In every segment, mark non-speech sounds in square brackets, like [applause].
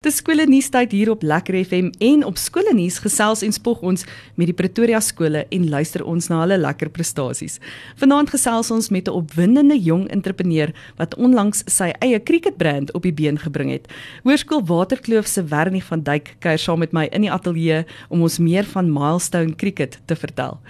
Dis skole nuus tyd hier op Lekker FM en op skole nuus gesels en spog ons met die Pretoria skole en luister ons na hulle lekker prestasies. Vanaand gesels ons met 'n opwindende jong entrepreneur wat onlangs sy eie cricketbrand op die been gebring het. Hoërskool Waterkloof se Wernie van Duyk kuier saam met my in die ateljee om ons meer van Milestone Cricket te vertel.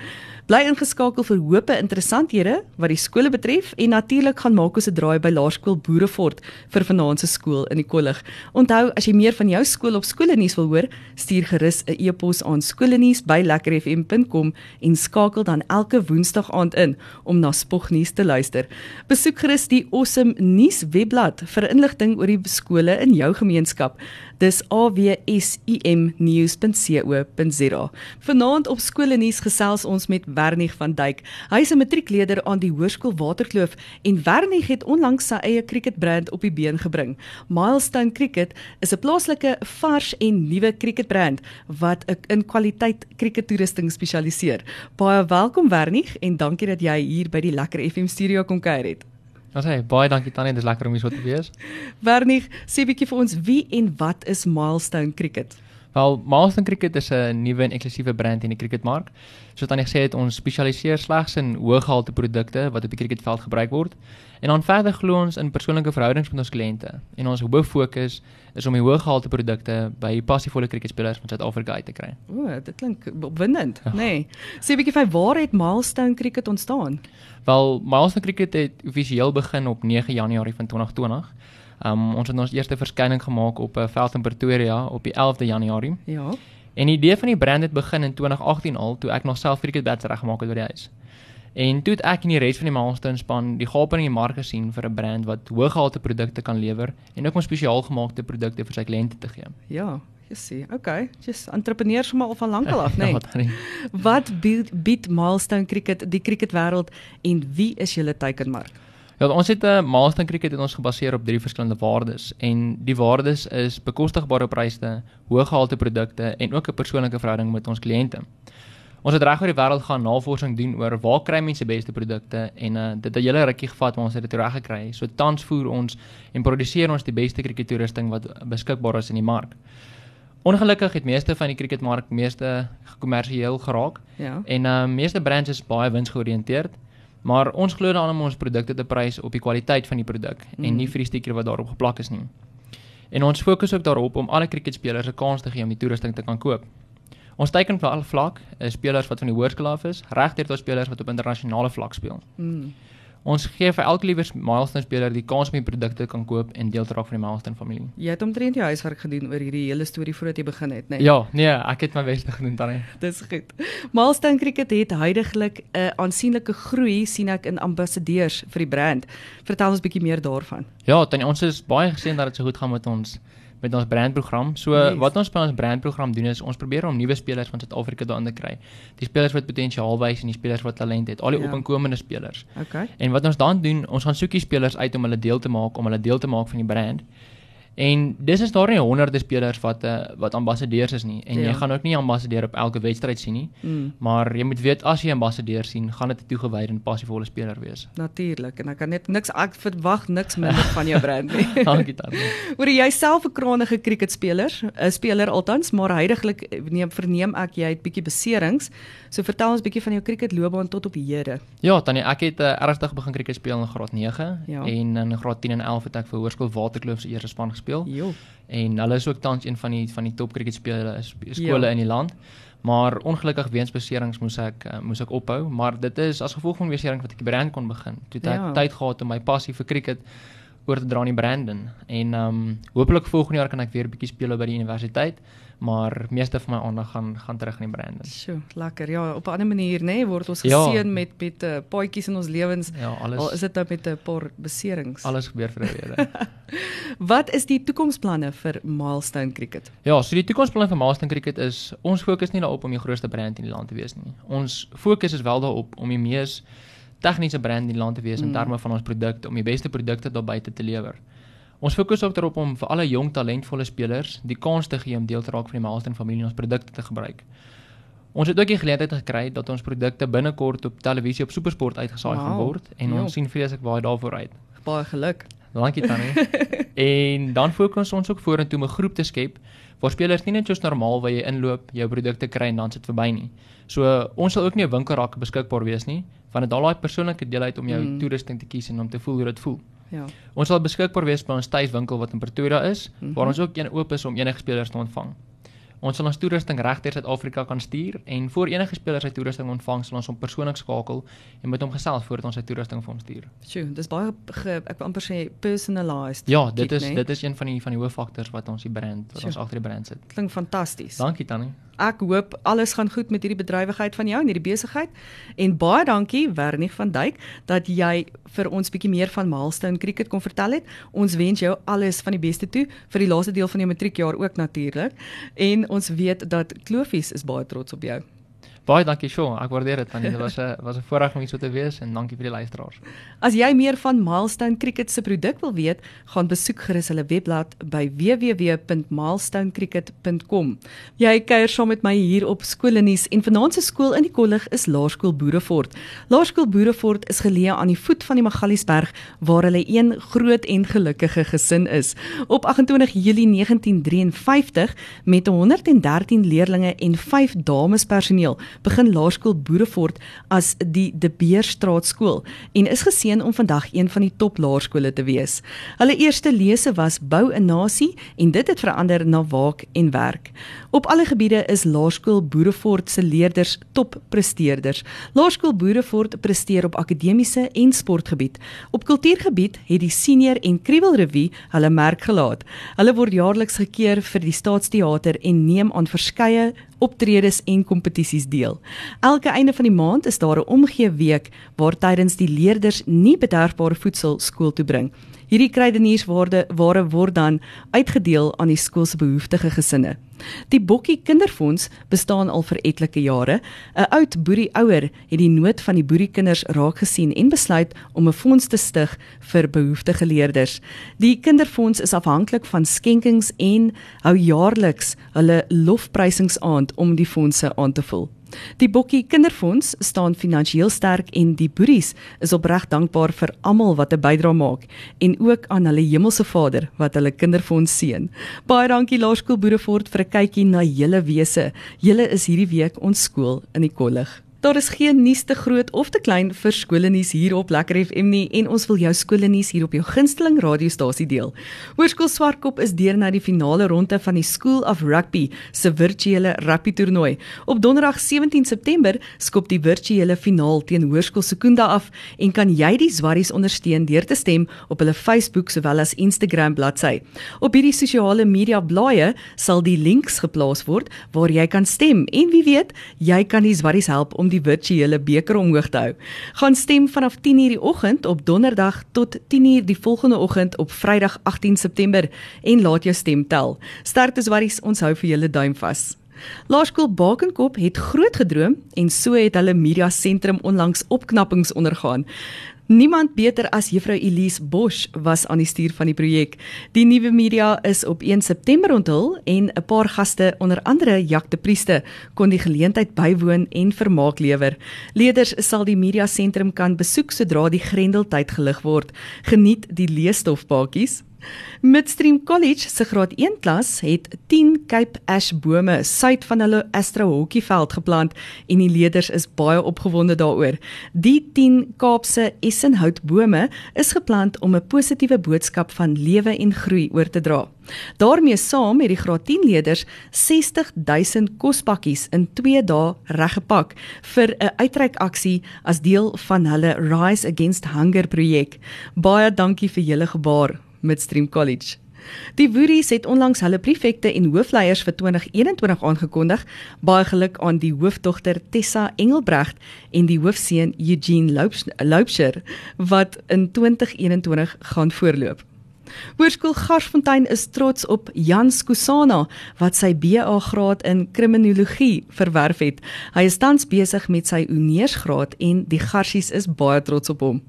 Bly ingeskakel vir hoope interessanthede wat die skole betref en natuurlik gaan maak ons 'n draai by Laerskool Boerefort vir vanaand se skool in die kollig. Onthou as jy meer van jou skool op skoolnuus wil hoor, stuur gerus 'n e-pos aan skoolnuus@lekkerfm.com en skakel dan elke woensdag aand in om na spognuus te luister. Besoek gerus die Awesome Nuus webblad vir inligting oor die skole in jou gemeenskap. Dis awsumnews.co.za. Vanaand op skoolnuus gesels ons met Wernig van Duyk. Hy is 'n matriekleerder aan die Hoërskool Waterkloof en Wernig het onlangs sy eie cricketbrand op die been gebring. Milestone Cricket is 'n plaaslike vars en nuwe cricketbrand wat in kwaliteit crickettoerusting spesialiseer. Baie welkom Wernig en dankie dat jy hier by die Lekker FM studio kom kuier het. Ons sê baie dankie Tannie, dis lekker om hier so te wees. [laughs] Wernig, sê bietjie vir ons wie en wat is Milestone Cricket? Wel, Milestone Cricket is 'n nuwe en eksklusiewe brand in die cricketmark. Soos Tannie gesê het, ons spesialiseer slegs in hoëgehalte produkte wat op die cricketveld gebruik word. En dan verder glo ons in persoonlike verhoudings met ons kliënte. En ons hoof fokus is om die hoëgehalte produkte by passievolle cricketspelers van Suid-Afrika uit te kry. O, dit klink opwindend, ja. nê? Nee. Sê 'n bietjie vir waar het Milestone Cricket ontstaan? Wel, Milestone Cricket het offisieel begin op 9 Januarie van 2020. Um ons het ons eerste verskyning gemaak op 'n uh, veld in Pretoria op die 11de Januarie. Ja. En die idee van die brand het begin in 2018 al toe ek nog self cricket bats reggemaak het by die huis. En toe het ek en die res van die Milestone span die gaping in die mark gesien vir 'n brand wat hoëgehalte produkte kan lewer en ook om spesiaal gemaakte produkte vir sy kliënte te gee. Ja, jy sien. Okay, jy's entrepreneur sommer al van lankal af, [laughs] nee. ja, wat bied, bied Milestone Cricket die cricketwêreld en wie is julle teikenmark? Ja, ons het 'n uh, Milestone Cricket het ons gebaseer op drie verskillende waardes en die waardes is bekostigbare pryse, hoëgehalte produkte en ook 'n persoonlike verhouding met ons kliënte. Ons het reg oor die wêreld gaan navorsing doen oor waar kry mense beste produkte en uh, dit het 'n hele rukkie gevat om ons dit reg gekry. So tans voer ons en produseer ons die beste crickettoerusting wat beskikbaar is in die mark. Ongelukkig het meeste van die cricketmark meeste gekommersieel geraak. Ja. En uh meeste brands is baie winsgeoriënteerd. Maar ons glo daaraan om ons produkte te prys op die kwaliteit van die produk mm. en nie vir die stiker wat daarop geplak is nie. En ons fokus ook daarop om alle cricketspelers 'n kans te gee om die toerusting te kan koop. Ons teiken vir al vlak is spelers wat van die hoërskool af is, regdeur tot spelers wat op internasionale vlak speel. Mm. Ons gee vir elke liewe milestone speler die kans om die produkte kan koop en deel te raak van die milestone familie. Jy het omtrent jou huiswerk gedoen oor hierdie hele storie voordat jy begin het, né? Nee? Ja, nee, ek het my bes gedoen dan. Dis goed. Milestone Cricket het heidaglik 'n uh, aansienlike groei sien ek in ambassadeurs vir die brand. Vertel ons 'n bietjie meer daarvan. Ja, tannie, ons is baie geseën dat dit so goed gaan met ons met ons brandprogram. So yes. wat ons by ons brandprogram doen is ons probeer om nuwe spelers van Suid-Afrika daarin te kry. Die spelers wat potensiaal wys en die spelers wat talent het, al die ja. opkomende spelers. Okay. En wat ons dan doen, ons gaan soekie spelers uit om hulle deel te maak om hulle deel te maak van die brand. En dis is daar nie honderde spelers wat uh, wat ambassadeurs is nie en ja. jy gaan ook nie ambassadeur op elke wedstryd sien nie. Mm. Maar jy moet weet as jy ambassadeur sien, gaan dit 'n toegewyde en passievolle speler wees. Natuurlik en ek kan net niks ek verwag niks minder van jou [laughs] brand nie. [laughs] Dankie dan. Oor jy self 'n krangige cricketspeler, 'n speler altans, maar heidaglik neem verneem ek jy het bietjie beserings. So vertel ons bietjie van jou cricketloopbaan tot op hede. Ja, tannie, ek het uh, ernstig begin cricket speel in graad 9 ja. en in graad 10 en 11 het ek vir Hoërskool Waterkloof se eerste span gespeel speel. Jo. En hulle is ook tans een van die van die top cricket spelers skole ja. in die land. Maar ongelukkig weens beserings moes ek uh, moes ek ophou, maar dit is as gevolg van beserings wat ek die brand kon begin. Toe het ek ja. tyd gehad om my passie vir cricket oor te dra in Brandon en ehm um, hopelik volgende jaar kan ek weer 'n bietjie speel by die universiteit maar meeste van my aandag gaan gaan terug in die Brandon. Sjoe, lekker. Ja, op 'n ander manier nê nee, word ons ja. geseën ja. met met uh, paadjies in ons lewens. Ja, alles. Al is dit nou met 'n paar beserings. Alles gebeur vir 'n rede. [laughs] Wat is die toekomsplanne vir Milestone Cricket? Ja, so die toekomsplanne vir Milestone Cricket is ons fokus nie daarop om die grootste brand in die land te wees nie. Ons fokus is wel daarop om die mees tegniese brand in die land te wees mm. in terme van ons produkte om die beste produkte daar buite te lewer. Ons fokus ook daarop om vir alle jong talentvolle spelers die kans te gee om deel te raak van die Milestone familie en ons produkte te gebruik. Ons het ook die geleentheid gekry dat ons produkte binnekort op televisie op SuperSport uitgesaai wow. gaan word en jo. ons sien vreeslik baie daarvoor uit. Baie geluk. Dankie Tannie. [laughs] en dan fokus ons ook vorentoe om 'n groep te skep waar spelers nie net soos normaal waar jy inloop, jou produkte kry en dan sit verby nie. So ons sal ook nie 'n winkelrak beskikbaar wees nie, want dit daal daai persoonlike deel uit om jou mm. toerusting te kies en om te voel hoe dit voel. Ja. Ons sal beskikbaar wees by ons tuiswinkel wat in Pretoria is, mm -hmm. waar ons ook een oop is om enige spelers te ontvang. Ons sal ons toerusting regdeur Suid-Afrika kan stuur en voor enige speler sy toerusting ontvang, sal ons hom persoonlik skakel en met hom gesels voordat ons sy toerusting vir hom stuur. Sjoe, dis baie ge, ek wil amper sê personalized. Ja, dit is nee? dit is een van die van die hooffaktors wat ons die brand wat Sjoe. ons agter die brand sit. Klink fantasties. Dankie Tannie ek hoop alles gaan goed met hierdie bedrywigheid van jou en hierdie besigheid. En baie dankie Wernie van Duyk dat jy vir ons bietjie meer van Milestone Cricket kon vertel het. Ons wens jou alles van die beste toe vir die laaste deel van jou matriekjaar ook natuurlik. En ons weet dat Klofies is baie trots op jou. Baie dankie Shaw, ek waardeer dit want dit was 'n was 'n voorreg om hier so te wees en dankie vir die luisteraars. As jy meer van Milestone Cricket se produk wil weet, gaan besoek gerus hulle webblad by www.milestonecricket.com. Jy kuier saam met my hier op Skoolnuus en vanaand se skool in die kollig is Laerskool Boerefort. Laerskool Boerefort is geleë aan die voet van die Magaliesberg waar hulle een groot en gelukkige gesin is. Op 28 Julie 1953 met 113 leerders en 5 dames personeel begin Laerskool Boerefort as die De Beerstraat skool en is geseën om vandag een van die top laerskole te wees. Hulle eerste lese was Bou 'n Nasie en dit het verander na Waak en Werk. Op alle gebiede is Laerskool Boerefort se leerders toppresteerders. Laerskool Boerefort presteer op akademiese en sportgebied. Op kultuurgebied het die Senior en Kriebel Revue hulle merk gelaat. Hulle word jaarliks gekeer vir die Staatsteater en neem aan verskeie optredes en kompetisies deel. Elke einde van die maand is daar 'n omgee week waar tydens die leerders nie bederfbare voedsel skool toe bring. Hierdie kruidenierswaarde ware word dan uitgedeel aan die skool se behoeftige gesinne. Die Bokkie Kinderfonds bestaan al vir etlike jare. 'n Oud boerie ouer het die nood van die boeriekinders raak gesien en besluit om 'n fonds te stig vir behoeftige leerders. Die Kinderfonds is afhanklik van skenkings en hou jaarliks hulle lofprysingsaand om die fondse aan te vul. Die Bokkie Kinderfonds staan finansiëel sterk en die boeries is opreg dankbaar vir almal wat 'n bydrae maak en ook aan hulle hemelse Vader wat hulle kinderfonds seën. Baie dankie Laerskool Boerefort vir 'n kykie na julle wese. Julle is hierdie week ons skool in die kollig. Daar is geen nuus te groot of te klein vir skoolnuus hier op Lekker FM nie en ons wil jou skoolnuus hier op jou gunsteling radiostasie deel. Hoërskool Swartkop is deur na die finale ronde van die School of Rugby se virtuele rugby toernooi. Op Donderdag 17 September skop die virtuele finaal teen Hoërskool Sekunda af en kan jy die Zwarries ondersteun deur te stem op hulle Facebook sowel as Instagram bladsy. Op hierdie sosiale media blaaie sal die links geplaas word waar jy kan stem en wie weet, jy kan die Zwarries help om die virtuele beker omhoog te hou. Gaan stem vanaf 10:00 die oggend op Donderdag tot 10:00 die volgende oggend op Vrydag 18 September en laat jou stem tel. Sterktes warries, ons hou vir julle duim vas. Laerskool Bakenkop het groot gedroom en so het hulle media sentrum onlangs opknappings ondergaan. Niemand beter as Juffrou Elise Bosch was aan die stuur van die projek. Die nuwe media is op 1 September onthul en 'n paar gaste, onder andere Jak de Prieste, kon die geleentheid bywoon en vermaak lewer. Leerders sal die media sentrum kan besoek sodra die grendeltyd gelig word. Geniet die leesstofpaadjies. Midstream College se graad 1 klas het 10 Cape Ash bome suid van hulle Astro Hokkieveld geplant en die leerders is baie opgewonde daaroor. Die 10 Kaapse essenhoutbome is geplant om 'n positiewe boodskap van lewe en groei oor te dra. daarmee saam het die graad 10 leerders 60000 kospakkies in 2 dae reggepak vir 'n uitreikaksie as deel van hulle Rise Against Hunger projek. Baie dankie vir julle gebaar. Midstream College. Die Woeries het onlangs hulle prefekte en hoofleiers vir 2021 aangekondig. Baie geluk aan die hoofdogter Tessa Engelbregt en die hoofseun Eugene Loupsher wat in 2021 gaan voorloop. Hoërskool Garsfontein is trots op Jan Skusana wat sy BA graad in kriminologie verwerf het. Hy is tans besig met sy honeursgraad en die Garsies is baie trots op hom.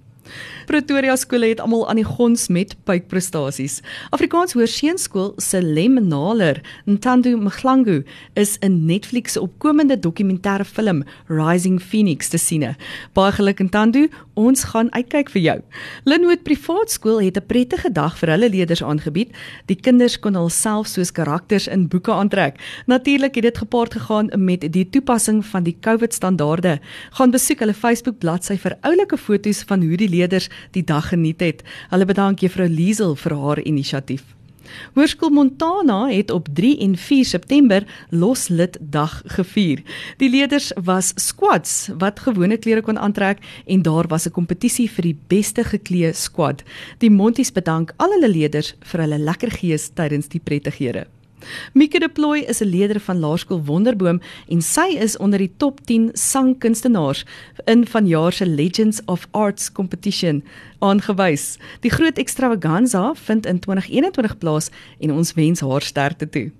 Pretoria skole het almal aan die gons met puikprestasies. Afrikaans Hoërseunskool se Lemnaler, Ntando Mhlangu, is 'n Netflix se opkomende dokumentêre film Rising Phoenix te sien. Baie geluk Ntando, ons gaan uitkyk vir jou. Linwood Privaat Skool het 'n prettige dag vir hulle leerders aangebied. Die kinders kon hulself soos karakters in boeke aantrek. Natuurlik het dit gepaard gegaan met die toepassing van die COVID standaarde. Gaan besoek hulle Facebook bladsy vir oulike foto's van hoe die leerders die dag geniet het. Hulle bedank juffrou Liesel vir haar inisiatief. Hoërskool Montana het op 3 en 4 September Loslid Dag gevier. Die leerders was squads wat gewone klere kon aantrek en daar was 'n kompetisie vir die beste geklee squad. Die Monties bedank al hulle leerders vir hulle lekker gees tydens die prettighede. Mieke Deploy is 'n leerder van Laerskool Wonderboom en sy is onder die top 10 sangkunstenaars in vanjaar se Legends of Arts Competition aangewys. Die groot extravaganza vind in 2021 plaas en ons wens haar sterkte toe.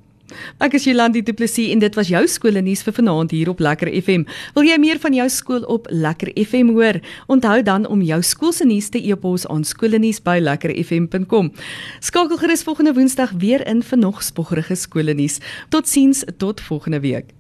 Ek is Jolandi Du Plessis en dit was jou skoolnuus vir vanaand hier op Lekker FM. Wil jy meer van jou skool op Lekker FM hoor? Onthou dan om jou skool se nuus te e-pos aan skoolnuus@lekkerfm.com. Skakel gerus volgende Woensdag weer in vir nog spoggerige skoolnuus. Totsiens tot volgende week.